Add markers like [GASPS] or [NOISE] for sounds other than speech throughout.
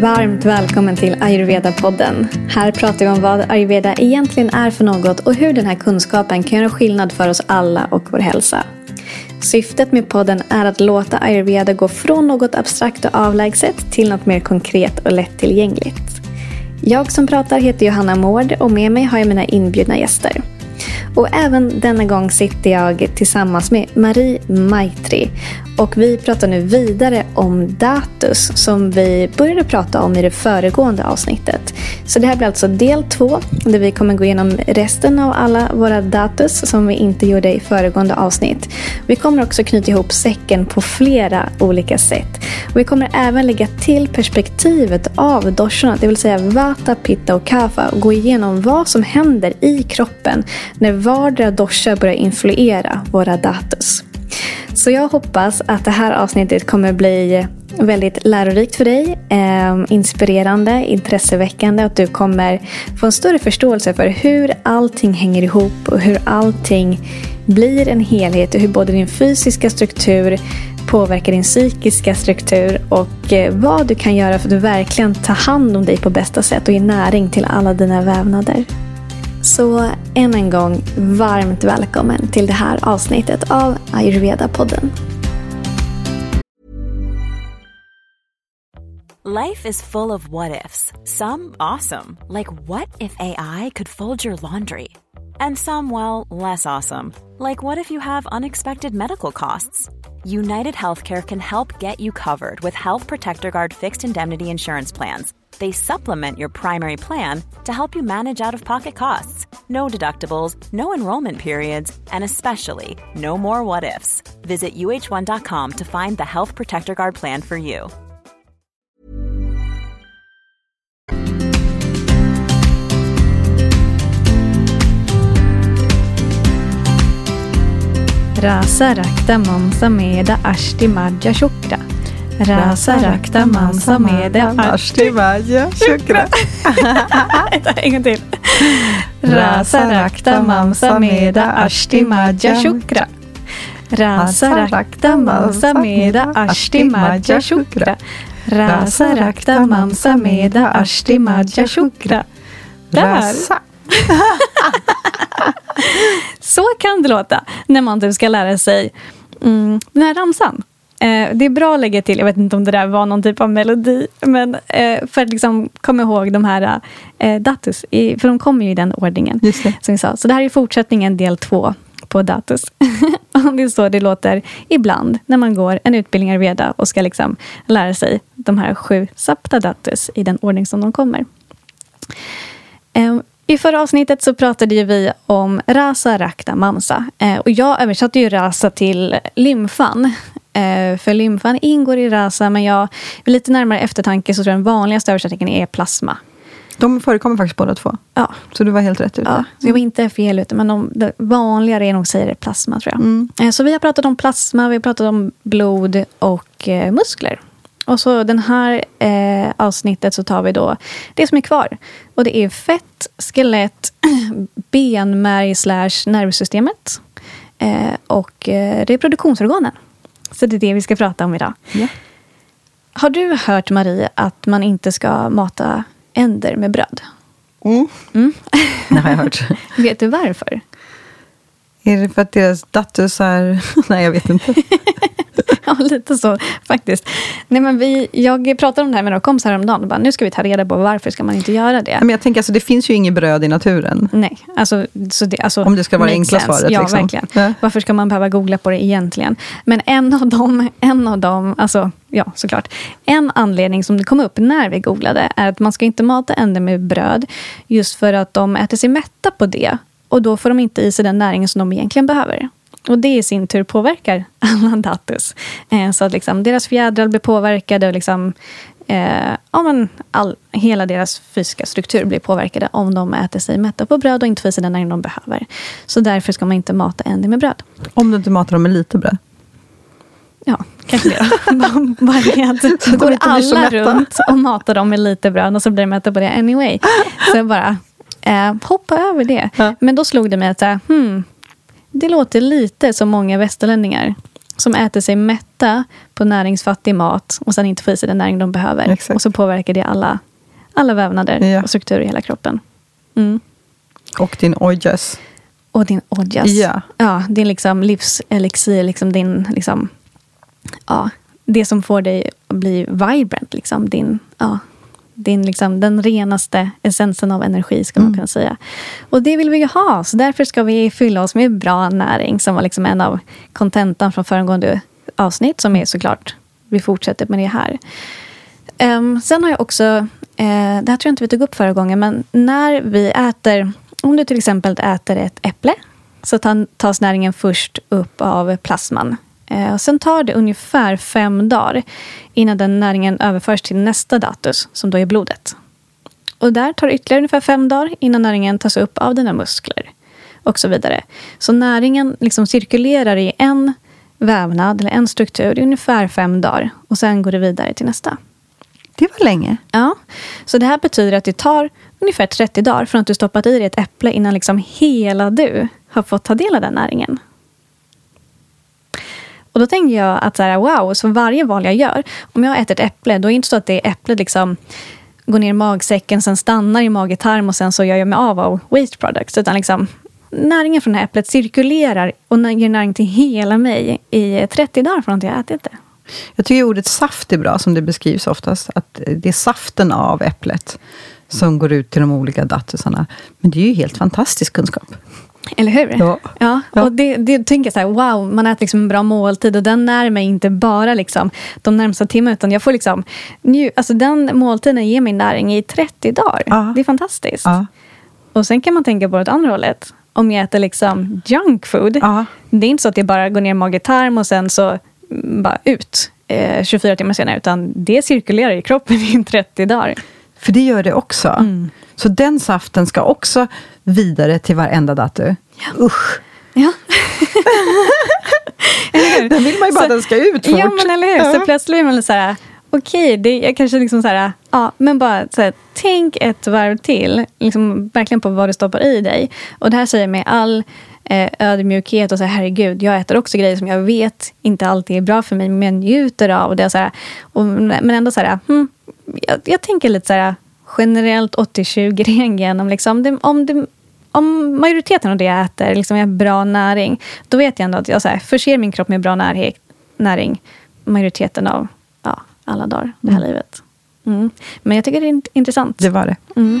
Varmt välkommen till Ayurveda-podden. Här pratar vi om vad ayurveda egentligen är för något och hur den här kunskapen kan göra skillnad för oss alla och vår hälsa. Syftet med podden är att låta ayurveda gå från något abstrakt och avlägset till något mer konkret och lättillgängligt. Jag som pratar heter Johanna Mård och med mig har jag mina inbjudna gäster. Och även denna gång sitter jag tillsammans med Marie Maitri. Och vi pratar nu vidare om datus som vi började prata om i det föregående avsnittet. Så det här blir alltså del två där vi kommer gå igenom resten av alla våra datus som vi inte gjorde i föregående avsnitt. Vi kommer också knyta ihop säcken på flera olika sätt. Och vi kommer även lägga till perspektivet av doshorna, det vill säga vata, pitta och kapha och gå igenom vad som händer i kroppen när vardera dosha börjar influera våra datus. Så jag hoppas att det här avsnittet kommer bli väldigt lärorikt för dig, eh, inspirerande, intresseväckande och att du kommer få en större förståelse för hur allting hänger ihop och hur allting blir en helhet och hur både din fysiska struktur påverkar din psykiska struktur och eh, vad du kan göra för att verkligen ta hand om dig på bästa sätt och ge näring till alla dina vävnader. Så än en gång varmt välkommen till det här avsnittet av Ayurveda-podden. Life is full of what ifs. Some awesome, like what if AI could fold your laundry? And some, well, less awesome, like what if you have unexpected medical costs? United Healthcare can help get you covered with Health Protector Guard fixed indemnity insurance plans they supplement your primary plan to help you manage out of pocket costs. No deductibles, no enrollment periods, and especially no more what ifs. Visit uh1.com to find the Health Protector Guard plan for you. Rasa Rakta Mamsa Meda Ashti Shukra Rasa Rakta Mansa Mede Ashti Vaja Shukra. en gång till. Rasa Rakta Mamsa Meda Ashti Madhya Shukra. Rasa Rakta Mamsa Meda Ashti Madhya Shukra. Rasa Rakta Mamsa Meda Ashti Madhya Shukra. Där! [LAUGHS] Så kan det låta när man typ ska lära sig mm, den här ramsan. Eh, det är bra att lägga till, jag vet inte om det där var någon typ av melodi, men eh, för att liksom komma ihåg de här eh, datus, i, för de kommer ju i den ordningen. Just det. Som vi sa. Så det här är fortsättningen del två på datus. [LAUGHS] det är så det låter ibland när man går en utbildning i Veda och ska liksom lära sig de här sju sapta datus i den ordning som de kommer. Eh, i förra avsnittet så pratade vi om rasa, rakta, mamsa. Eh, och jag översatte ju rasa till lymfan. Eh, för lymfan ingår i rasa, men jag, vid lite närmare eftertanke så tror jag den vanligaste översättningen är plasma. De förekommer faktiskt båda två. Ja. Så du var helt rätt ute. Ja, så jag var inte fel ute, men de, de vanligare är nog säger plasma tror jag. Mm. Eh, så vi har pratat om plasma, vi har pratat om blod och eh, muskler. Och så den här eh, avsnittet så tar vi då det som är kvar. Och det är fett, skelett, [CLEARS THROAT] benmärg slash nervsystemet eh, och reproduktionsorganen. Så det är det vi ska prata om idag. Ja. Har du hört, Marie, att man inte ska mata änder med bröd? Mm. Mm. Det har jag hört. [LAUGHS] Vet du varför? Är det för att deras datus är... [LAUGHS] Nej, jag vet inte. [LAUGHS] ja, lite så faktiskt. Nej, men vi, jag pratade om det här med några kompisar häromdagen. Bara, nu ska vi ta reda på varför ska man inte göra det. Men jag tänker, alltså, det finns ju inget bröd i naturen. Nej, alltså, så det, alltså, Om det ska vara enkla sense. svaret. Ja, liksom. verkligen. Ja. Varför ska man behöva googla på det egentligen? Men en av dem, en av dem, alltså ja såklart. En anledning som det kom upp när vi googlade är att man ska inte mata änder med bröd. Just för att de äter sig mätta på det. Och då får de inte i sig den näringen som de egentligen behöver. Och det i sin tur påverkar [LAUGHS] alla datus. Eh, så att liksom, deras fjädrar blir påverkade och liksom, eh, ja, men all, hela deras fysiska struktur blir påverkade om de äter sig mätta på bröd och inte får i sig den näring de behöver. Så därför ska man inte mata änder med bröd. Om du inte matar dem med lite bröd. Ja, kanske det. [LAUGHS] Bara- det [LAUGHS] att går alla runt och matar dem med lite bröd och så blir de mätta på det anyway. Så bara, eh, hoppa över det. Ja. Men då slog det mig att här, hmm, det låter lite som många västerlänningar som äter sig mätta på näringsfattig mat och sen inte får i sig den näring de behöver. Exakt. Och så påverkar det alla, alla vävnader Ja. och strukturer i hela kroppen. Mm. Och din ojas. Och din ojas. Ja. Ja, din liksom livselixir, liksom din, liksom, ja, det som får dig att bli vibrant. Liksom, din, ja, din, liksom, den renaste essensen av energi, ska man kunna säga. Och det vill vi ju ha, så därför ska vi fylla oss med bra näring, som var liksom en av kontentan från föregående avsnitt, som är såklart, vi fortsätter med det här. Ehm, sen har jag också, eh, det här tror jag inte vi tog upp förra gången, men när vi äter, om du till exempel äter ett äpple, så tas näringen först upp av plasman. Eh, och sen tar det ungefär fem dagar innan den näringen överförs till nästa datus, som då är blodet. Och där tar det ytterligare ungefär fem dagar innan näringen tas upp av dina muskler. Och så vidare. Så näringen liksom cirkulerar i en vävnad eller en struktur i ungefär fem dagar. Och sen går det vidare till nästa. Det var länge. Ja, så det här betyder att det tar ungefär 30 dagar från att du stoppat i dig ett äpple innan liksom hela du har fått ta del av den näringen. Och då tänker jag att så här, wow, så varje val jag gör, om jag äter ett äpple, då är det inte så att det äpplet liksom går ner i magsäcken, sen stannar i magetarm och sen så gör jag mig av av waste products. Utan liksom, näringen från det här äpplet cirkulerar och ger näring till hela mig i 30 dagar från att jag ätit det. Jag tycker ordet saft är bra, som det beskrivs oftast. Att det är saften av äpplet som går ut till de olika datusarna. Men det är ju helt fantastisk kunskap. Eller hur? Ja. ja. Och det, det tänker jag så här, wow, man äter liksom en bra måltid och den när mig inte bara liksom de närmsta timmarna, utan jag får liksom nju- alltså den måltiden ger mig näring i 30 dagar. Ja. Det är fantastiskt. Ja. Och sen kan man tänka på det andra hållet. Om jag äter liksom junk food, det är inte så att jag bara går ner i mage-tarm och sen så mm, bara ut eh, 24 timmar senare, utan det cirkulerar i kroppen i 30 dagar. För det gör det också. Mm. Så den saften ska också vidare till varenda datu. Usch! Ja. [LAUGHS] Eller hur? Den vill man ju bara Så- den ska ut fort. Ja, men eller hur? Så Ja. plötsligt är man så här, okej, det jag kanske liksom så här, ja, men bara så här, tänk ett varv till, liksom verkligen på vad du stoppar i dig. Och det här säger jag med all eh, ödmjukhet och så här, herregud, jag äter också grejer som jag vet inte alltid är bra för mig, men njuter av. Det, så här, och, men ändå så här, hmm, jag, jag tänker lite så här, generellt 80-20-regeln, om, liksom, det, om det om majoriteten av det jag äter liksom är bra näring, då vet jag ändå att jag så här, förser min kropp med bra närhe- näring majoriteten av ja, alla dagar det här livet. Mm. Men jag tycker det är int- intressant. Det var det. Mm.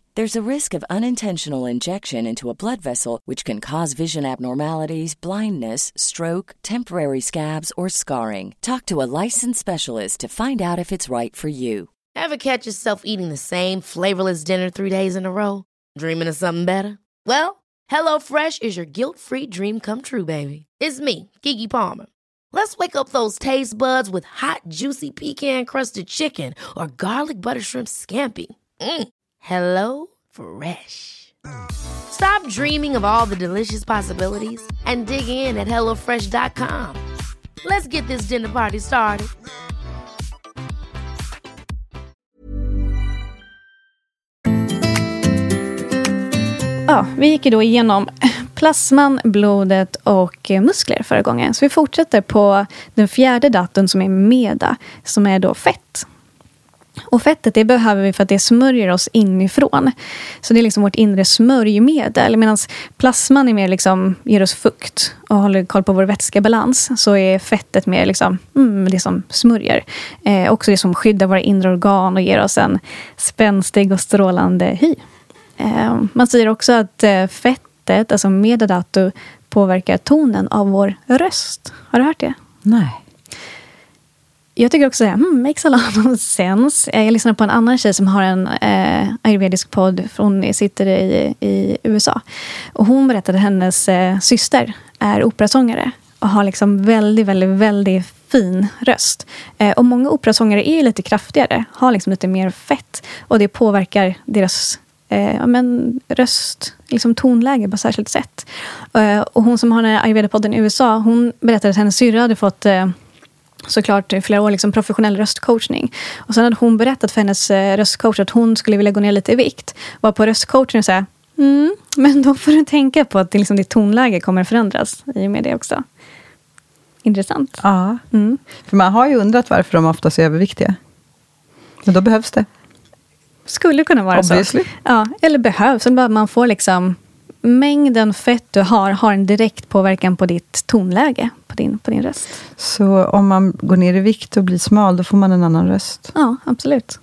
There's a risk of unintentional injection into a blood vessel, which can cause vision abnormalities, blindness, stroke, temporary scabs, or scarring. Talk to a licensed specialist to find out if it's right for you. Ever catch yourself eating the same flavorless dinner three days in a row? Dreaming of something better? Well, HelloFresh is your guilt free dream come true, baby. It's me, Gigi Palmer. Let's wake up those taste buds with hot, juicy pecan crusted chicken or garlic butter shrimp scampi. Mm. Hello Fresh. Stop dreaming of all the delicious possibilities and dig in at HelloFresh.com. Let's get this dinner party started. Ja, vi gick ju då igenom plasman, blodet och muskler förra gången. Så vi fortsätter på den fjärde datorn som är meda, som är då fett. Och fettet det behöver vi för att det smörjer oss inifrån. Så det är liksom vårt inre smörjmedel. Medan plasman är mer liksom, ger oss fukt och håller koll på vår vätskebalans. Så är fettet mer liksom, mm, det som smörjer. Eh, också det som skyddar våra inre organ och ger oss en spänstig och strålande hy. Eh, man säger också att eh, fettet, alltså metadatu, påverkar tonen av vår röst. Har du hört det? Nej. Jag tycker också att hmm, makes a lot of sense. Jag lyssnade på en annan tjej som har en eh, ayurvedisk podd. Hon sitter i, i USA. Och hon berättade att hennes eh, syster är operasångare. Och har liksom väldigt, väldigt, väldigt fin röst. Eh, och många operasångare är lite kraftigare. Har liksom lite mer fett. Och det påverkar deras eh, ja, men, röst, liksom tonläge på ett särskilt sätt. Eh, och hon som har den här ayurveda-podden i USA. Hon berättade att hennes syrra hade fått eh, såklart flera år liksom professionell röstcoachning. Och sen hade hon berättat för hennes eh, röstcoach att hon skulle vilja gå ner lite i vikt. Var på röstcoachen så mm, men då får du tänka på att liksom ditt tonläge kommer förändras i och med det också. Intressant. Ja, Mm. för man har ju undrat varför de oftast är överviktiga. Men då behövs det. Skulle kunna vara Obviously. så. Ja, eller behövs. Eller bara man får liksom mängden fett du har har en direkt påverkan på ditt tonläge, på din, på din röst. Så om man går ner i vikt och blir smal, då får man en annan röst. Ja, absolut.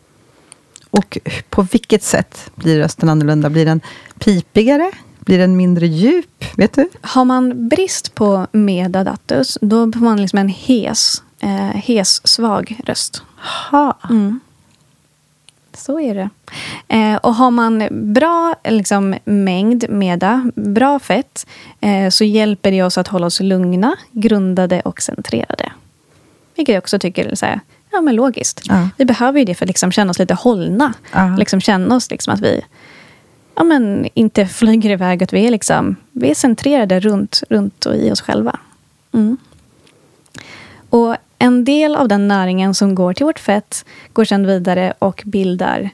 Och på vilket sätt blir rösten annorlunda? Blir den pipigare? Blir den mindre djup? Vet du? Har man brist på medadatus, då får man liksom en hes, eh, hes svag röst. Ha. Mm. Så är det. Eh, och har man bra liksom, mängd meda, bra fett, eh, så hjälper det oss att hålla oss lugna, grundade och centrerade. Vilket jag också tycker är så här, ja, men logiskt. Ja. Vi behöver ju det för att liksom känna oss lite hållna. Ja. Liksom känna oss liksom att vi ja, men inte [LAUGHS] flyger iväg. Att vi, är liksom, vi är centrerade runt, runt och i oss själva. Mm. Och en del av den näringen som går till vårt fett går sedan vidare och bildar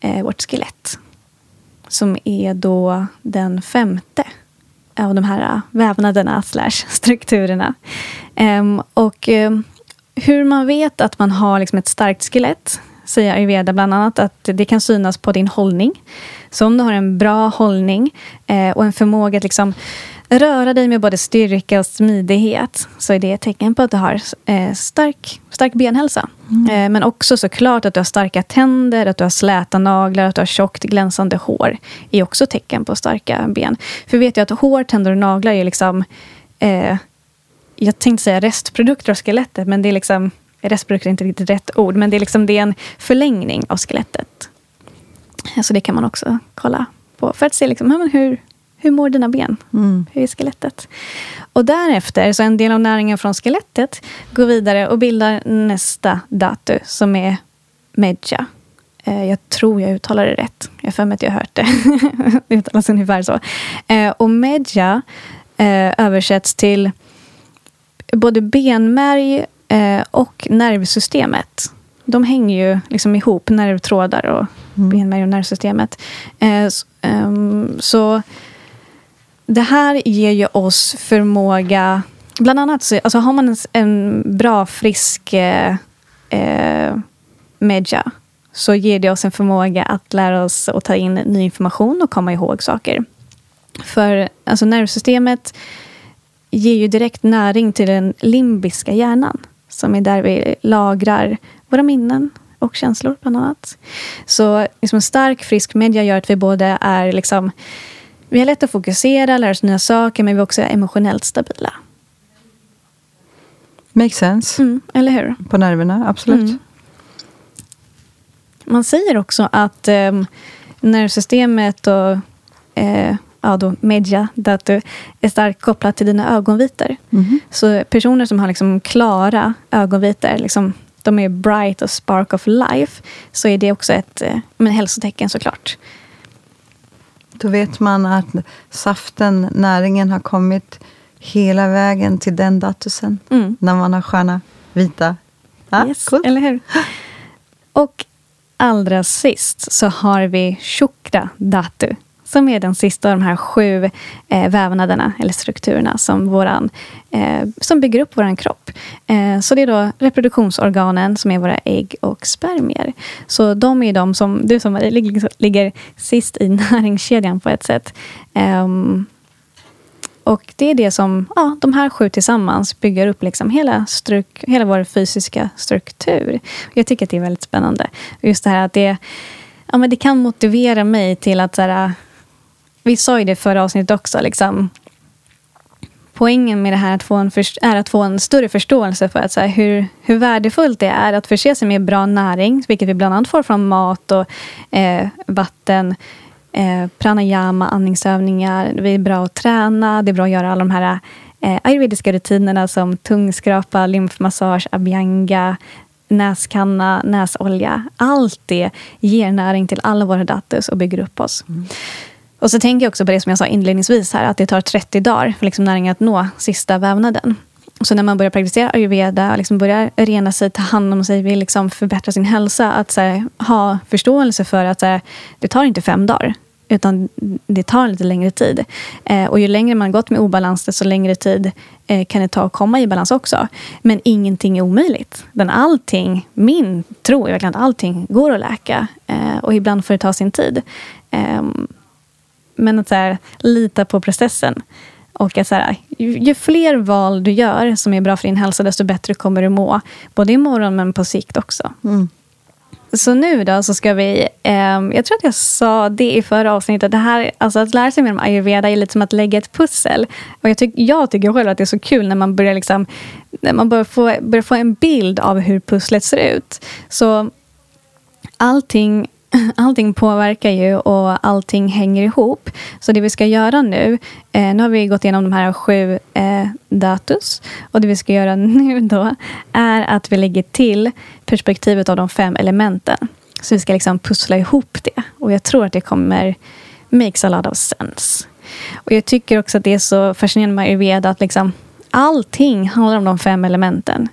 eh, vårt skelett. Som är då den femte av de här eh, vävnaderna slash [LAUGHS] strukturerna. Um, och um, hur man vet att man har liksom ett starkt skelett säger ayurveda bland annat att det kan synas på din hållning. Så om du har en bra hållning eh, och en förmåga att liksom röra dig med både styrka och smidighet så är det ett tecken på att du har eh, stark, stark benhälsa. Eh, men också såklart att du har starka tänder, att du har släta naglar, att du har tjockt glänsande hår. är också tecken på starka ben. För vet ju att hår, tänder och naglar är liksom eh, jag tänkte säga restprodukter av skelettet, men det är liksom restprodukter är inte riktigt rätt ord, men det är, liksom, det är en förlängning av skelettet. Så det kan man också kolla på för att se liksom, hur, hur mår dina ben? Mm. Hur är skelettet? Och därefter, så en del av näringen från skelettet går vidare och bildar nästa datu som är medja. Eh, Jag tror jag uttalar det rätt. Jag har för mig att jag har hört det. [LAUGHS] uttalas ungefär så. Eh, Och medja eh, översätts till både benmärg eh, och nervsystemet. De hänger ju liksom ihop, nervtrådar och benmärg och nervsystemet. Eh, ehm, Så det här ger ju oss förmåga... Bland annat så, alltså har man en bra, frisk eh, eh, medja så ger det oss en förmåga att lära oss att ta in ny information och komma ihåg saker. För alltså nervsystemet ger ju direkt näring till den limbiska hjärnan som är där vi lagrar våra minnen och känslor bland annat. Så liksom en stark, frisk media gör att vi både är liksom, vi har lätt att fokusera, lära oss nya saker, men vi är också emotionellt stabila. Makes sense. Mm, eller hur? På nerverna, absolut. Mm. Man säger också att eh, nervsystemet och eh, ja, då media, datu, är starkt kopplat till dina ögonvitor. Mhm. Så personer som har liksom klara ögonvitor, liksom, de är bright och spark of life, så är det också ett eh, men hälsotecken såklart. Då vet man att saften, näringen, har kommit hela vägen till den datusen. Mm. När man har sköna, vita. Ja, yes, coolt. Eller hur? [GASPS] Och allra sist så har vi Shukra Datu som är den sista av de här sju eh, vävnaderna eller strukturerna som, våran, eh, som bygger upp vår kropp. Eh, så det är då reproduktionsorganen som är våra ägg och spermier. Så de är de som, du som ligger sist i [LAUGHS] näringskedjan på ett sätt. Ehm, och det är det som, ja, de här sju tillsammans bygger upp liksom hela, struk, hela vår fysiska struktur. Jag tycker att det är väldigt spännande. Just det här att det, ja, men det kan motivera mig till att... Så här, vi sa ju det förra avsnittet också. Liksom, poängen med det här att få en är att få en större förståelse för att, så här, hur, hur värdefullt det är att förse sig med bra näring, vilket vi bland annat får från mat och eh, vatten, eh, pranayama, andningsövningar. Det är bra att träna, det är bra att göra alla de här eh, ayurvediska rutinerna som tungskrapa, lymfmassage, abhyanga, näskanna, näsolja. Allt det ger näring till alla våra datus och bygger upp oss. Mm. Och så tänker jag också på det som jag sa inledningsvis, här, att det tar 30 dagar för liksom näringen att nå sista vävnaden. Så när man börjar praktisera ayurveda, liksom börjar rena sig, ta hand om sig, vill liksom förbättra sin hälsa, att här, ha förståelse för att här, det tar inte fem dagar. Utan det tar lite längre tid. Eh, och ju längre man gått med obalans, desto längre tid eh, kan det ta att komma i balans också. Men ingenting är omöjligt. Men allting, min tro är verkligen att allting går att läka. Eh, och ibland får det ta sin tid. Ehm, men att så här, lita på processen. Och att så här, ju, ju, fler val du gör som är bra för din hälsa, desto bättre kommer du må. Både imorgon men på sikt också. Mm. Så nu då så ska vi, eh, jag tror att jag sa det i förra avsnittet, det här, alltså att lära sig mer om ayurveda är lite som att lägga ett pussel. Och jag, tyck, jag tycker själv att det är så kul när man börjar, liksom, när man börjar, få, börjar få en bild av hur pusslet ser ut. Så allting [LAUGHS] allting påverkar ju och allting hänger ihop. Så det vi ska göra nu, eh, nu har vi gått igenom de här sju eh, datus. Och det vi ska göra [LAUGHS] nu då är att vi lägger till perspektivet av de fem elementen. Så vi ska liksom pussla ihop det. Och jag tror att det kommer makes a lot of sense. Och jag tycker också att det är så fascinerande med ayurveda att liksom allting handlar om de fem elementen.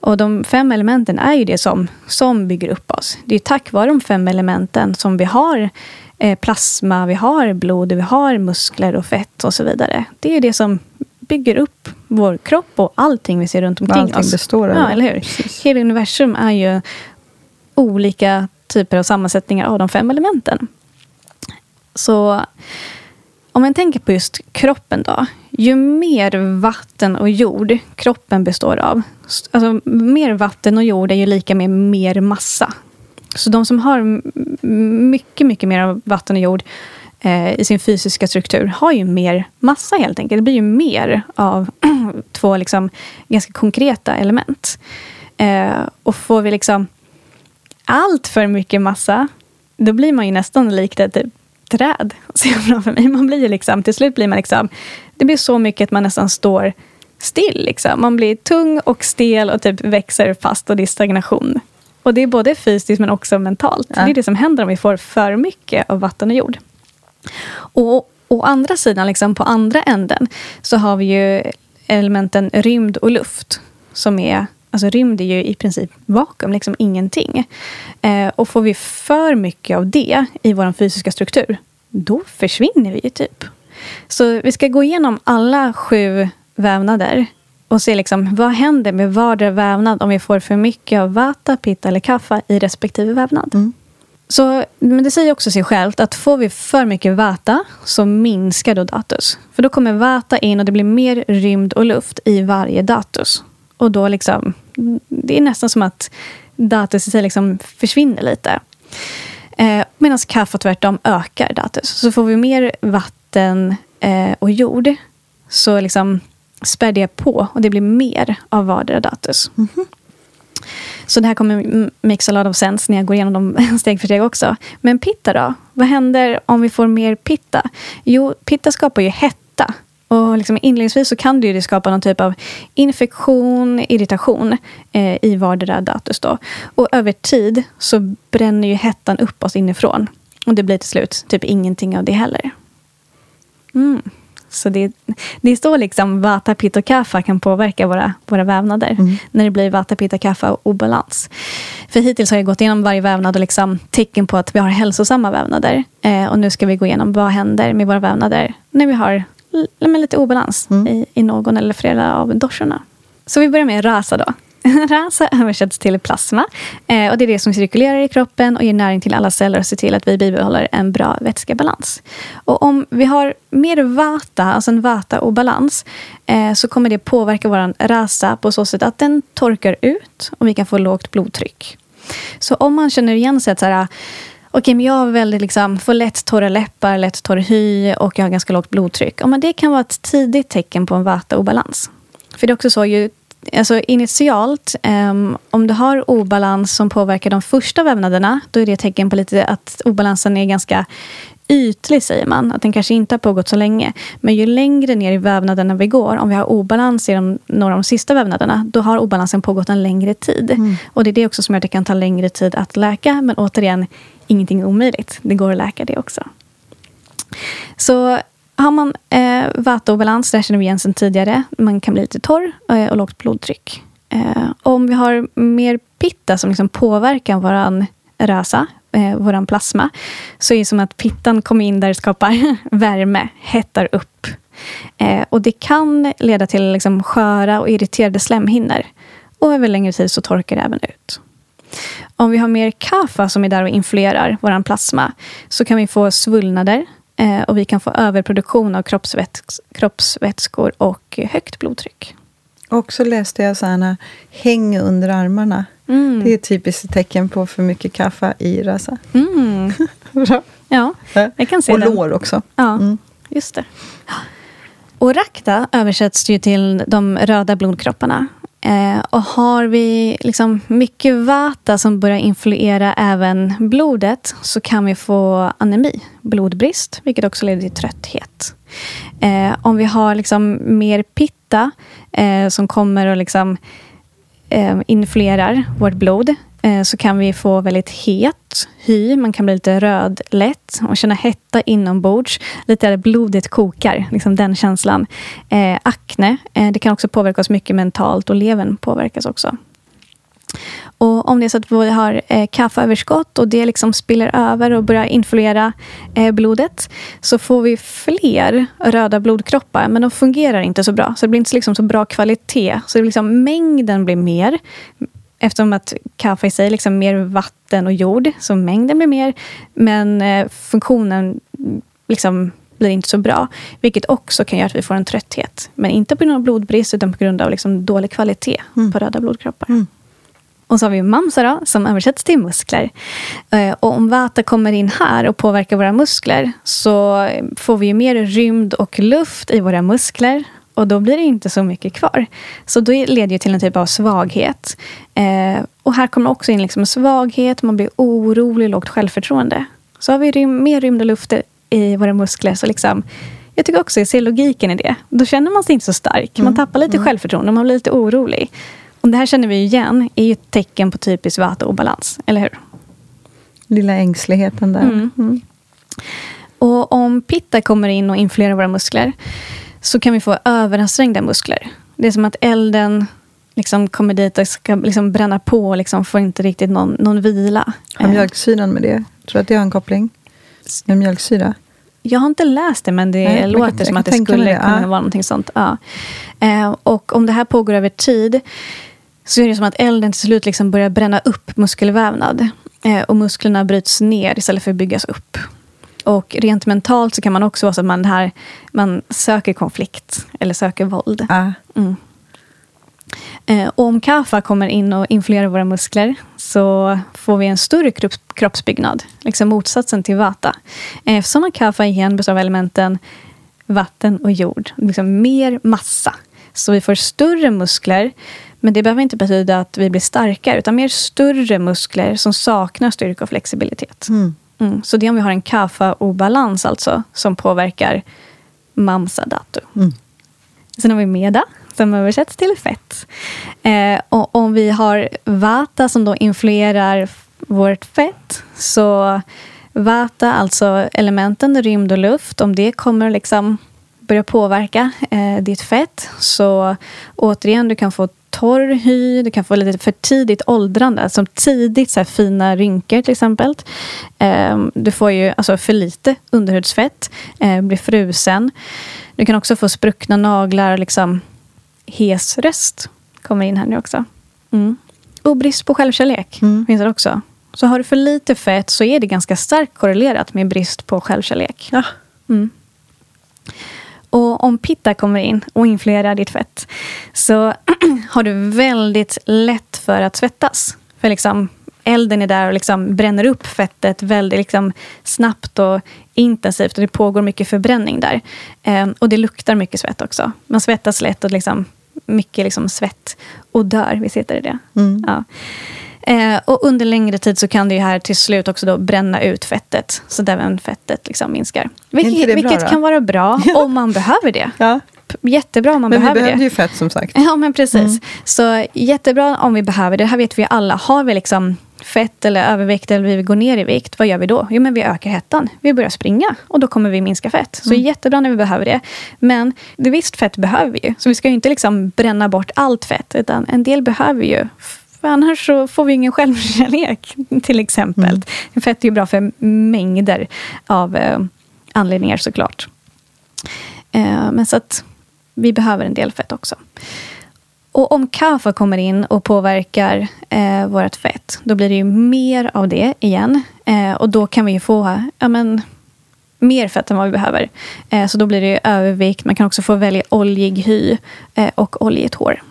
Och de fem elementen är ju det som, som bygger upp oss. Det är tack vare de fem elementen som vi har eh, plasma, vi har blod, vi har muskler och fett och så vidare. Det är det som bygger upp vår kropp och allting vi ser runt omkring allting oss. består av. Ja, eller hur? Precis. Hela universum är ju olika typer av sammansättningar av de fem elementen. Så om man tänker på just kroppen då. Ju mer vatten och jord kroppen består av. Alltså mer vatten och jord är ju lika med mer massa. Så de som har mycket, mycket mer vatten och jord eh, i sin fysiska struktur har ju mer massa helt enkelt. Det blir ju mer av [CLEARS THROAT] två liksom, ganska konkreta element. Eh, och får vi liksom allt för mycket massa, då blir man ju nästan likt ett typ träd, ser jag [LAUGHS] framför mig. Man blir liksom, till slut blir man liksom, det blir så mycket att man nästan står still. Liksom. Man blir tung och stel och typ växer fast och det är stagnation. Och det är både fysiskt men också mentalt. Ja. Det är det som händer om vi får för mycket av vatten och jord. Och å andra sidan, liksom på andra änden, så har vi ju elementen rymd och luft. Som är, alltså rymd är ju i princip vakuum, liksom ingenting. Eh, och får vi för mycket av det i vår fysiska struktur, då försvinner vi ju typ. Så vi ska gå igenom alla sju vävnader och se liksom, vad händer med vardera vävnad om vi får för mycket av vata, pitta eller kaffa i respektive vävnad. Mm. Så, men det säger också sig självt att får vi för mycket vata så minskar då datus. För då kommer vata in och det blir mer rymd och luft i varje datus. Och då liksom, det är nästan som att datus i liksom försvinner lite. Eh, Medan kaffe tvärtom ökar datus. Så får vi mer vatten eh, och jord så liksom spär det på och det blir mer av vardera datus. Mm -hmm. Så det här kommer makes a lot of sense när jag går igenom dem [LAUGHS] steg för steg också. Men pitta då? Vad händer om vi får mer pitta? Jo, pitta skapar ju hetta. Och liksom inledningsvis så kan det ju skapa någon typ av infektion, irritation eh, i vardera datus. Då. Och över tid så bränner ju hettan upp oss inifrån. Och det blir till slut typ ingenting av det heller. Mm. Så det, det står liksom vata, pitta och kapha kan påverka våra, våra vävnader. När det blir vata, pitta, kapha obalans. För hittills har jag gått igenom varje vävnad och liksom tecken på att vi har hälsosamma vävnader. Eh, och nu ska vi gå igenom vad händer med våra vävnader när vi har l- lite obalans i, i någon eller flera av doshorna. Så vi börjar med rasa då. [LAUGHS] Rasa översätts till plasma. Eh, och det är det som cirkulerar i kroppen och ger näring till alla celler och ser till att vi bibehåller en bra vätskebalans. Och om vi har mer vata, alltså en vata-obalans, eh, så kommer det påverka vår rasa på så sätt att den torkar ut och vi kan få lågt blodtryck. Så om man känner igen sig att så här, Okej, men jag har väldigt, liksom, får lätt torra läppar, lätt torr hy och jag har ganska lågt blodtryck. Ja, men det kan vara ett tidigt tecken på en vata-obalans. För det är också så, ju, alltså initialt, um, om du har obalans som påverkar de första vävnaderna, då är det ett tecken på lite att obalansen är ganska ytlig, säger man. Att den kanske inte har pågått så länge. Men ju längre ner i vävnaderna vi går, om vi har obalans i de, några av de sista vävnaderna, då har obalansen pågått en längre tid. Och det är det också som gör att det kan ta längre tid att läka. Men återigen, ingenting är omöjligt. Det går att läka det också. Så har man eh, vata-obalans, det känner vi igen sedan tidigare. Man kan bli lite torr eh, och lågt blodtryck. Eh, om vi har mer pitta som liksom påverkar vår rasa, eh, vår plasma, så är det som att pittan kommer in där det skapar [LAUGHS] värme, hettar upp. Eh, och det kan leda till liksom sköra och irriterade slemhinnor. Och över längre tid så torkar det även ut. Om vi har mer kaffa som är där och influerar vår plasma så kan vi få svullnader eh, och vi kan få överproduktion av kroppsväts kroppsvätskor och högt blodtryck. Och så läste jag sådana häng under armarna. Mm. Det är ett typiskt tecken på för mycket kaffe i rasa. Mm. [LAUGHS] Bra. Ja, jag kan se Och den. lår också. Ja, Mm. just det. Och rakta översätts ju till de röda blodkropparna. Eh, och har vi liksom mycket vata som börjar influera även blodet så kan vi få anemi, blodbrist, vilket också leder till trötthet. Eh, om vi har liksom mer pitta eh, som kommer och liksom, eh, influerar vårt blod Eh, så kan vi få väldigt het hy. Man kan bli lite röd lätt och känna hetta inombords. Lite där blodet kokar, liksom den känslan. Eh, akne, eh, det kan också påverka oss mycket mentalt och levern påverkas också. Och om det är så att vi har eh, kaffeöverskott och det liksom spiller över och börjar influera eh, blodet så får vi fler röda blodkroppar, men de fungerar inte så bra. Så det blir inte liksom så bra kvalitet. Så det blir liksom, mängden blir mer. Eftersom att kaffe i sig är liksom mer vatten och jord, så mängden blir mer. Men eh, funktionen liksom blir inte så bra. Vilket också kan göra att vi får en trötthet. Men inte på grund av blodbrist, utan på grund av liksom dålig kvalitet på röda blodkroppar. Och så har vi mamsa då, som översätts till muskler. Eh, Och om vata kommer in här och påverkar våra muskler så får vi ju mer rymd och luft i våra muskler. Och då blir det inte så mycket kvar. Så då leder det till en typ av svaghet. Eh, och här kommer också in liksom svaghet, man blir orolig, lågt självförtroende. Så har vi rym, mer rymd och luft i våra muskler. Så liksom, jag tycker också jag ser logiken i det. Då känner man sig inte så stark. Man tappar lite självförtroende, man blir lite orolig. Och det här känner vi ju igen, är ju ett tecken på typisk vata-obalans. Eller hur? Lilla ängsligheten där. Mm. Och om pitta kommer in och influerar våra muskler så kan vi få överansträngda muskler. Det är som att elden liksom kommer dit och ska liksom bränna på och liksom får inte riktigt någon, någon vila. Har Eh, mjölksyran med det? Tror du att det har en koppling? Med mjölksyra? Jag har inte läst det, men det Nej, låter kan- som att det skulle det, kunna ja. vara någonting sånt. Ja. Eh, och om det här pågår över tid så är det som att elden till slut liksom börjar bränna upp muskelvävnad. Eh, och musklerna bryts ner istället för att byggas upp. Och rent mentalt så kan man också vara så att man, här, man söker konflikt eller söker våld. Ah. Mm. Eh, om kaffa kommer in och influerar våra muskler så får vi en större kropps, kroppsbyggnad. Liksom motsatsen till vata. Eh, Eftersom kaffa igen består av elementen vatten och jord. Liksom mer massa. Så vi får större muskler. Men det behöver inte betyda att vi blir starkare. Utan mer större muskler som saknar styrka och flexibilitet. Mm. Mm. Så det är om vi har en kaffa-obalans alltså. Som påverkar mamsa datu. Mm. Sen har vi meda som översätts till fett. Eh, och om vi har vata som då influerar vårt fett så vata, alltså elementen rymd och luft, om det kommer liksom börjar påverka eh, ditt fett. Så återigen, du kan få torr hy, du kan få lite för tidigt åldrande. Som tidigt så fina rynkor till exempel. Eh, du får ju alltså, för lite underhudsfett, eh, blir frusen. Du kan också få spruckna naglar, liksom hes röst. Kommer in här nu också. Mm. Och brist på självkärlek Mm. finns det också. Så har du för lite fett så är det ganska starkt korrelerat med brist på självkärlek. Ja. Mm. Och om pitta kommer in och influerar ditt fett så har du väldigt lätt för att svettas. För liksom, elden är där och liksom bränner upp fettet väldigt liksom snabbt och intensivt. Och det pågår mycket förbränning där. Eh, och det luktar mycket svett också. Man svettas lätt och liksom, mycket liksom svett och dör. Vi sitter i det. Mm. Ja. Eh, och under längre tid så kan det ju här till slut också då bränna ut fettet. Så där även fettet liksom minskar. Vilket, det bra vilket kan vara bra [LAUGHS] om man behöver det. ja. Jättebra om man Men vi behöver det. ju fett som sagt. Ja, men precis. Så jättebra om vi behöver det. Det här vet vi alla. Har vi liksom fett eller övervikt eller vi vill gå ner i vikt, vad gör vi då? Jo, men vi ökar hettan. Vi börjar springa och då kommer vi minska fett. Så jättebra när vi behöver det. Men det visst fett behöver vi ju. Så vi ska ju inte liksom bränna bort allt fett, utan en del behöver vi ju. För annars så får vi ingen självkärlek, [LAUGHS] till exempel. Fett är ju bra för mängder av eh, anledningar såklart. Eh, men så att vi behöver en del fett också. Och om kaffe kommer in och påverkar eh, vårt fett, då blir det ju mer av det igen. Eh, och då kan vi ju få ja, men, mer fett än vad vi behöver. Eh, så då blir det ju övervikt. Man kan också få välja oljig hy eh, och oljigt hår.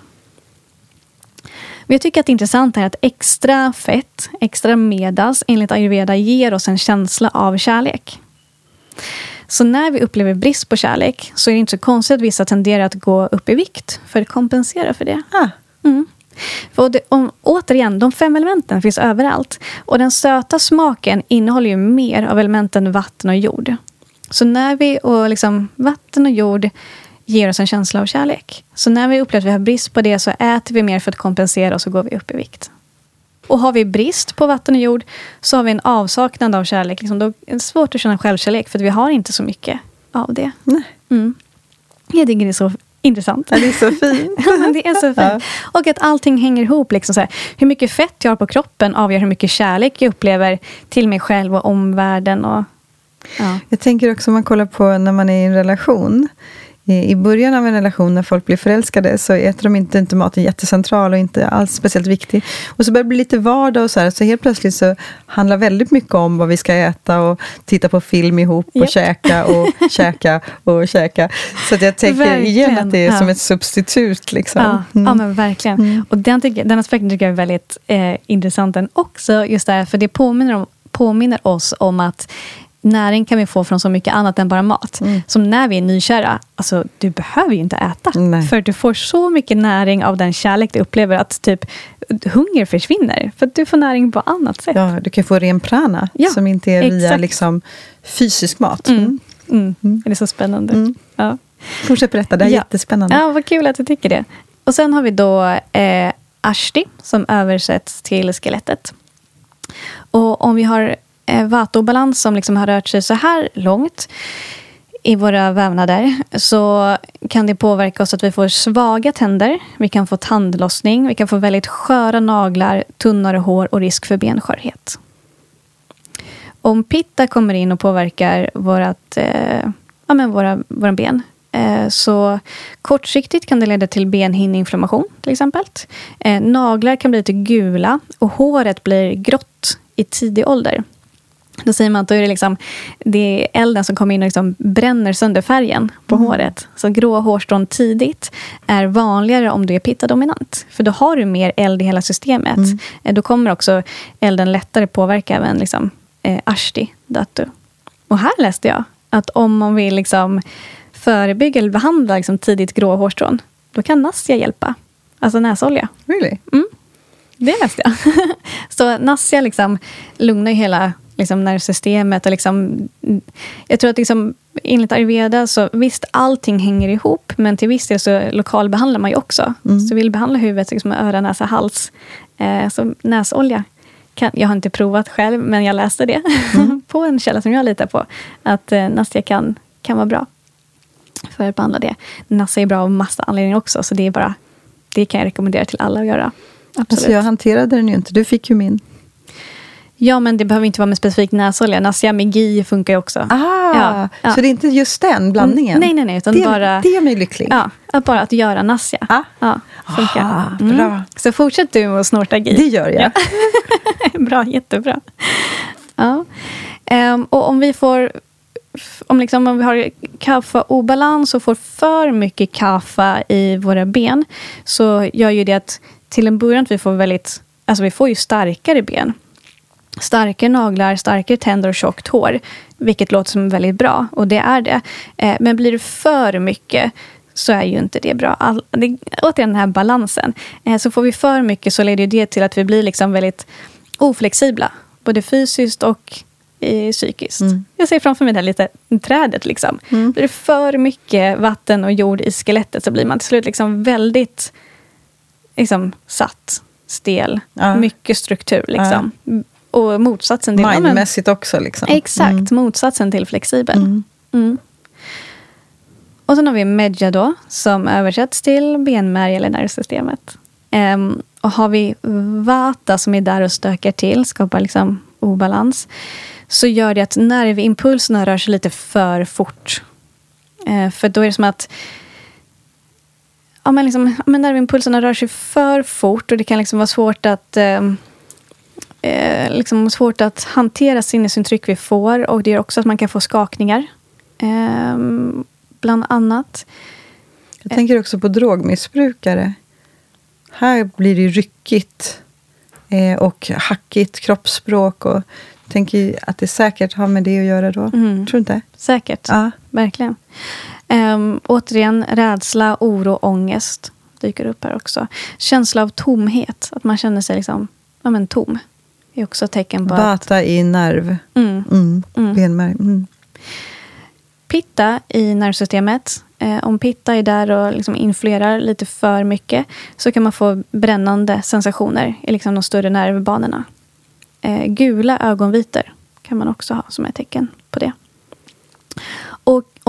Men jag tycker att det intressanta är att extra fett, extra medas, enligt ayurveda ger oss en känsla av kärlek. Så när vi upplever brist på kärlek så är det inte så konstigt att vissa tenderar att gå upp i vikt för att kompensera för det. Ah. Mm. För det, om, återigen, de fem elementen finns överallt. Och den söta smaken innehåller ju mer av elementen vatten och jord. Så när vi, och liksom, vatten och jord ger oss en känsla av kärlek. Så när vi upplever att vi har brist på det så äter vi mer för att kompensera och så går vi upp i vikt. Och har vi brist på vatten och jord så har vi en avsaknad av kärlek. Liksom, då är det svårt att känna självkärlek för vi har inte så mycket av det. Nej. Mm. Jag tycker det är så intressant. Ja, det är så fint. [LAUGHS] Ja, det är så fint. Ja. Och att allting hänger ihop. Liksom så här. Hur mycket fett jag har på kroppen avgör hur mycket kärlek jag upplever till mig själv och omvärlden. Och, ja. Jag tänker också om man kollar på när man är i en relation. I början av en relation, när folk blir förälskade, så äter de inte, inte maten jättecentral och inte alls speciellt viktig. Och så börjar det bli lite vardag och så här, så helt plötsligt så handlar väldigt mycket om vad vi ska äta och titta på film ihop och Japp. käka och [LAUGHS] käka och käka. Så att jag tänker igen att det är Verkligen, som ja. ett substitut. Liksom. Ja, Mm. ja, men verkligen. Och den, tycker, den aspekten tycker jag är väldigt eh, intressant den också. Just där, för det påminner, om, påminner oss om att näring kan vi få från så mycket annat än bara mat. Mm. Som när vi är nykära, alltså, du behöver ju inte äta. Nej. För du får så mycket näring av den kärlek du upplever att typ hunger försvinner. För att du får näring på annat sätt. Ja, du kan få ren prana, Ja, som inte är via exakt. liksom, fysisk mat. Mm. Mm. Det är så spännande. Mm. Ja. Fortsätt berätta, det är Ja. jättespännande. Ja, vad kul att du tycker det. Och sen har vi då eh, Ashti som översätts till skelettet. Och om vi har Eh, vatobalans som liksom har rört sig så här långt i våra vävnader så kan det påverka oss att vi får svaga tänder, vi kan få tandlossning, vi kan få väldigt sköra naglar, tunnare hår och risk för benskörhet. Om pitta kommer in och påverkar vårat, eh, ja, men våra, våra ben eh, så kortsiktigt kan det leda till benhinneinflammation till exempel. Eh, naglar kan bli lite gula och håret blir grått i tidig ålder. Då säger man att då är det, liksom, det är elden som kommer in och liksom bränner sönder färgen på håret. Så grå hårstrån tidigt är vanligare om du är pitta-dominant. För då har du mer eld i hela systemet. Eh, Då kommer också elden lättare påverka även liksom, eh, ashti, datu. Och här läste jag att om man vill liksom förebygga eller behandla liksom tidigt grå hårstrån, då kan Nastia hjälpa. Alltså näsolja. Really? Det läste jag. [LAUGHS] så Nassia liksom lugnar hela liksom, nervsystemet. Och liksom, jag tror att liksom, enligt ayurveda, så visst allting hänger ihop. Men till viss del så lokalbehandlar man ju också. Så vill behandla huvudet liksom, med öra, näsa, hals. Eh, så näsolja. Kan, jag har inte provat själv, men jag läste det [LAUGHS] på en källa som jag litar på. Att eh, Nastia kan, kan vara bra. för att behandla det. Nassa är bra av massa anledningar också, så det är bara det kan jag rekommendera till alla att göra. Absolut. Alltså jag hanterade den ju inte. Du fick ju min. Ja, men det behöver inte vara med specifik näsolja. Nasiamigi funkar ju också. Ah, Ja, ja. Så det är inte just den blandningen? Nej, nej, nej. Utan det, bara, det gör mig lycklig. ja, att bara att göra nasja. Ah. Ja, funkar. Ah, bra. Så fortsätt du med att snorta gi. Det gör jag. [LAUGHS] bra, jättebra. Ja. Ehm, och om vi får om, liksom, om vi har kaffa-obalans och får för mycket kaffe i våra ben så gör ju det att till en början att vi får väldigt, alltså vi får ju starkare ben. Starkare naglar, starkare tänder och tjockt hår. Vilket låter som väldigt bra, och det är det. Eh, men blir det för mycket så är ju inte det bra. All, det, återigen den här balansen. Eh, så får vi för mycket så leder det till att vi blir liksom väldigt oflexibla. Både fysiskt och eh, psykiskt. Mm. Jag ser framför mig det här lite trädet. Liksom. Mm. Blir det för mycket vatten och jord i skelettet så blir man till slut liksom väldigt liksom, satt, stel. Ja. Mycket struktur. Liksom. Och motsatsen till... ja, Mindmässigt också. Liksom. Exakt, Mm. motsatsen till flexibel. Mm. Mm. Och sen har vi medja då, som översätts till benmärg eller nervsystemet. Ehm, och har vi vata som är där och stökar till, skapar liksom obalans, så gör det att nervimpulserna rör sig lite för fort. Eh, för då är det som att ja, men liksom, ja, men nervimpulserna rör sig för fort och det kan liksom vara svårt att ehm, eh, liksom svårt att hantera sinnesintryck vi får. Och det gör också att man kan få skakningar. Ehm, bland annat. Jag tänker också på drogmissbrukare. Här blir det ryckigt eh, och hackigt kroppsspråk. Och jag tänker att det säkert har med det att göra då. Mm. Tror du inte? Säkert, Ja. verkligen. Um, återigen, rädsla, oro, ångest dyker upp här också. Känsla av tomhet, att man känner sig liksom, ja, men tom. Är också tecken på att... Vata i nerv. Mm. Mm. Mm. Benmärg. Mm. Pitta i nervsystemet. Eh, om pitta är där och liksom influerar lite för mycket så kan man få brännande sensationer i liksom de större nervbanorna. Eh, gula ögonvitor kan man också ha som ett tecken på det.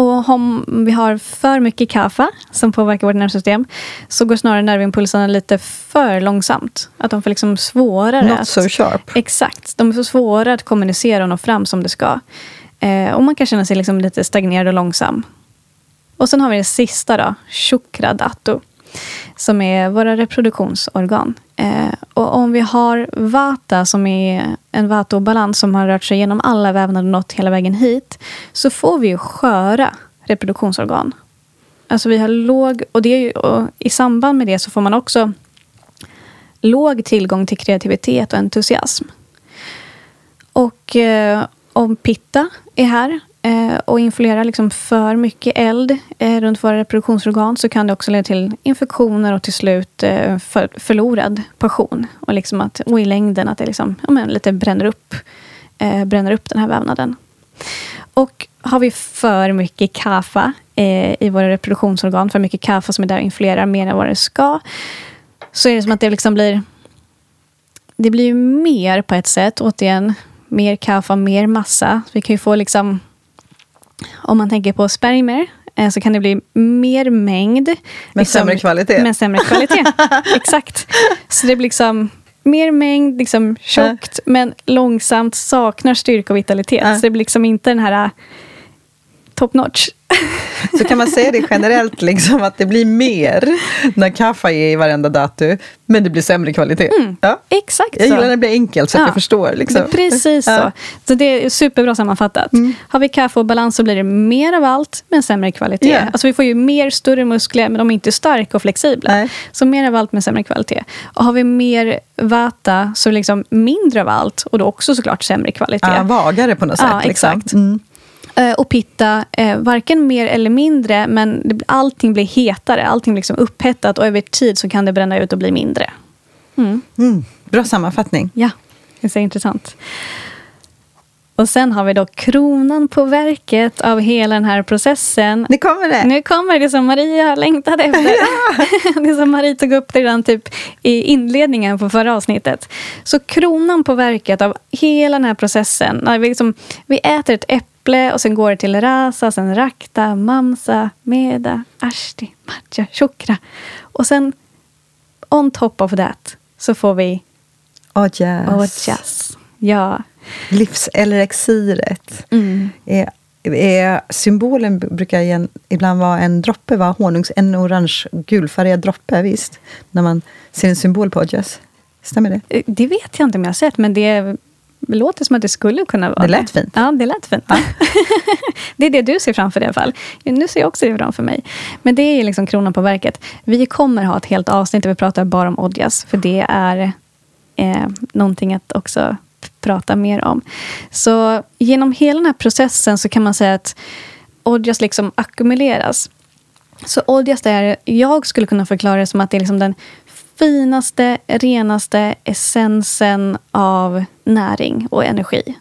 Och, om vi har för mycket kaffe som påverkar vårt nervsystem så går snarare nervimpulserna lite för långsamt. Att de får liksom svårare Not att... so sharp. Exakt. De är så svåra att kommunicera och nå fram som det ska. Eh, och man kan känna sig liksom lite stagnerad och långsam. Och sen har vi det sista då, chukra dhatu. Som är våra reproduktionsorgan. Eh, och om vi har vata som är en vata-obalans som har rört sig genom alla vävnader och nått hela vägen hit. Så får vi ju sköra reproduktionsorgan. Alltså vi har låg, och, det är ju, och i samband med det så får man också låg tillgång till kreativitet och entusiasm. Och eh, om pitta är här eh, och influerar liksom för mycket eld eh, runt våra reproduktionsorgan så kan det också leda till infektioner och till slut eh, för, förlorad passion. Och, liksom att, och i längden att det liksom, ja, men lite bränner upp, eh, bränner upp den här vävnaden. Och har vi för mycket kaffe eh, i våra reproduktionsorgan, för mycket kaffe som är där och influerar mer än vad det ska, så är det som att det liksom blir... Det blir ju mer på ett sätt, återigen, mer kaffe, mer massa. Vi kan ju få liksom... Om man tänker på spermier eh, så kan det bli mer mängd. Med sämre kvalitet. Med sämre kvalitet, [LAUGHS] exakt. Så det blir liksom mer mängd, liksom tjockt, men långsamt saknar styrka och vitalitet. Ja. Så det blir liksom inte den här uh, top notch. [LAUGHS] Så kan man säga det generellt, liksom, att det blir mer när kaffe är i varenda datu, men det blir sämre kvalitet. Ja. Exakt Jag så. gillar när det blir enkelt så att Ja, jag förstår. Liksom. Precis så. Ja. Så det är superbra sammanfattat. Har vi kaffe och balans så blir det mer av allt, men sämre kvalitet. Ja. Alltså vi får ju mer större muskler, men de är inte starka och flexibla. Nej. Så mer av allt, men sämre kvalitet. Och har vi mer vata, så liksom mindre av allt, och då också såklart sämre kvalitet. Ja, vagare på något sätt. Ja, liksom. exakt. Mm. Eh, Och pitta, eh, varken mer eller mindre, men allting blir hetare. Allting liksom upphettat och över tid så kan det bränna ut och bli mindre. Mm. Mm. Bra sammanfattning. Ja, det är så intressant. Och sen har vi då kronan på verket av hela den här processen. Nu kommer det! Nu kommer det som Maria längtade efter. Ja. [LAUGHS] det som Maria tog upp redan typ i inledningen på förra avsnittet. Så kronan på verket av hela den här processen. När vi, liksom, vi äter ett äpple och sen går det till rasa, sen rakta, mamsa, meda, ashti, matcha, chukra. Och sen on top of that så får vi Ojas. ojas. Ja. Livselixiret. Mm. Är, är, symbolen brukar igen, ibland vara en droppe, va? honungs, en orange gulfärgad droppe, visst? När man ser en symbol på Ojas. Stämmer det? Eh, Det vet jag inte om jag har sett, men det låter som att det skulle kunna vara Det lät fint. Ja, det lät fint. [LAUGHS] det är det du ser framför dig i alla fall. Nu ser jag också det framför mig. Men det är liksom kronan på verket. Vi kommer ha ett helt avsnitt där vi pratar bara om Odjas, för det är eh, någonting att också prata mer om. Så genom hela den här processen så kan man säga att Odjas liksom ackumuleras. Så Odjas är, jag skulle kunna förklara det som att det är liksom den finaste, renaste essensen av näring och energi.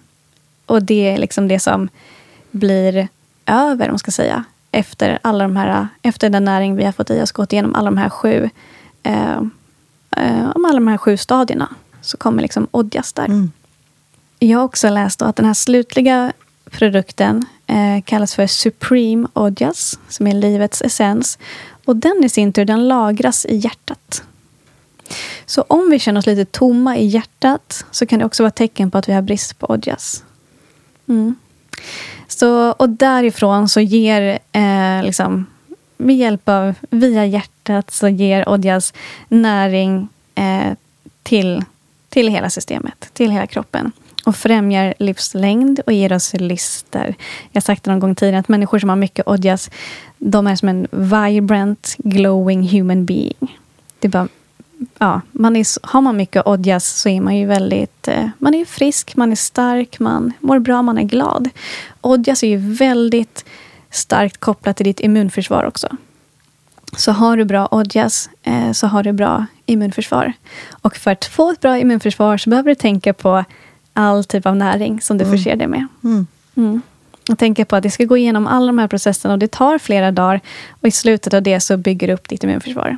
Och det är liksom det som blir över, om man ska säga, efter, alla de här, efter den näring vi har fått i oss, gått igenom alla de här sju, eh, eh, alla de här sju stadierna, så kommer liksom Odjas där. Mm. Jag har också läst att den här slutliga produkten eh, kallas för Supreme Odjas, som är livets essens. Och den i sin tur den lagras i hjärtat. Så om vi känner oss lite tomma i hjärtat så kan det också vara tecken på att vi har brist på ojas. Mm. Så, och därifrån så ger, eh, liksom, med hjälp av, via hjärtat, så ger Odjas näring eh, till, till hela systemet, till hela kroppen. Och främjar livslängd och ger oss lister. Jag har sagt det någon gång tidigare, att människor som har mycket Odjas, de är som en vibrant, glowing human being. Det är bara ja, man är, har man mycket Odjas så är man ju väldigt eh, man är frisk, man är stark, man mår bra, man är glad. Odjas är ju väldigt starkt kopplat till ditt immunförsvar också. Så har du bra Odjas eh, så har du bra immunförsvar. Och för att få ett bra immunförsvar så behöver du tänka på all typ av näring som du Mm. förser dig med. Mm. Mm. Och tänka på att det ska gå igenom alla de här processerna och det tar flera dagar. Och i slutet av det så bygger du upp ditt immunförsvar.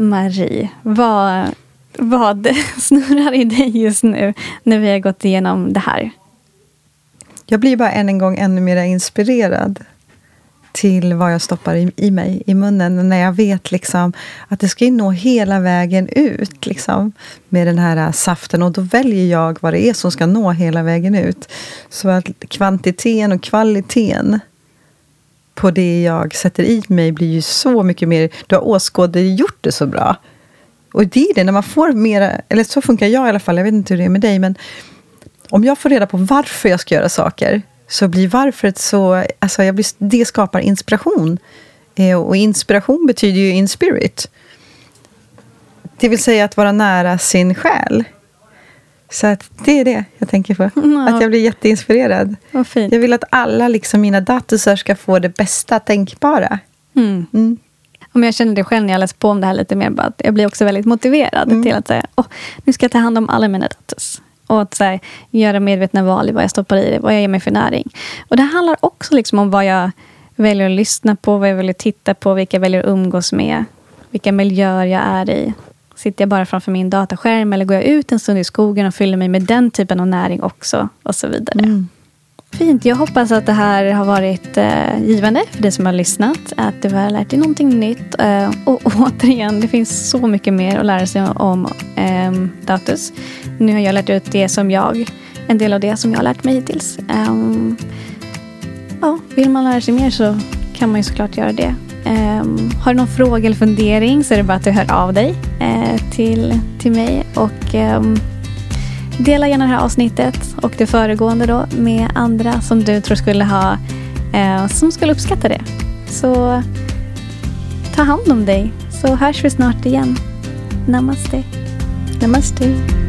Marie, vad, vad [LAUGHS] snurrar i dig just nu när vi har gått igenom det här? Jag blir bara än en gång ännu mer inspirerad till vad jag stoppar i, i mig, i munnen, när jag vet liksom att det ska ju nå hela vägen ut liksom, med den här äh, saften. Och då väljer jag vad det är som ska nå hela vägen ut. Så att kvantiteten och kvaliteten på det jag sätter i mig blir ju så mycket mer... Du har åskådliggjort det så bra. Och det är det, när man får mera... Eller så funkar jag i alla fall, jag vet inte hur det är med dig, men om jag får reda på varför jag ska göra saker, så blir varföret så... Alltså jag blir, det skapar inspiration. Eh, och inspiration betyder ju in spirit. Det vill säga att vara nära sin själ. Så att det är det jag tänker på. Ja. Att jag blir jätteinspirerad. Jag vill att alla liksom mina datusar ska få det bästa tänkbara. Mm. Mm. Om jag känner det själv när jag läser på om det här lite mer, bara att jag blir också väldigt motiverad Mm. till att säga, Åh, nu ska jag ta hand om alla mina datus. Och att här, göra medvetna val i vad jag stoppar i det, vad jag ger mig för näring. Och det handlar också liksom om vad jag väljer att lyssna på, vad jag väljer att titta på, vilka jag väljer att umgås med, vilka miljöer jag är i. Sitter jag bara framför min dataskärm eller går jag ut en stund i skogen och fyller mig med den typen av näring också? Och så vidare. Mm. Fint. Jag hoppas att det här har varit eh, givande för dig som har lyssnat. Att du har lärt dig någonting nytt. Eh, och [LAUGHS] återigen, det finns så mycket mer att lära sig om eh, datus. Nu har jag lärt ut det som jag en del av det som jag har lärt mig hittills. Um, ja, vill man lära sig mer så kan man ju såklart göra det. Um, har du någon fråga eller fundering så är det bara att du hör av dig uh, till, till mig. Och um, Dela gärna det här avsnittet och det föregående då med andra som du tror skulle ha uh, som skulle uppskatta det. Så ta hand om dig så hörs vi snart igen. Namaste. Namaste.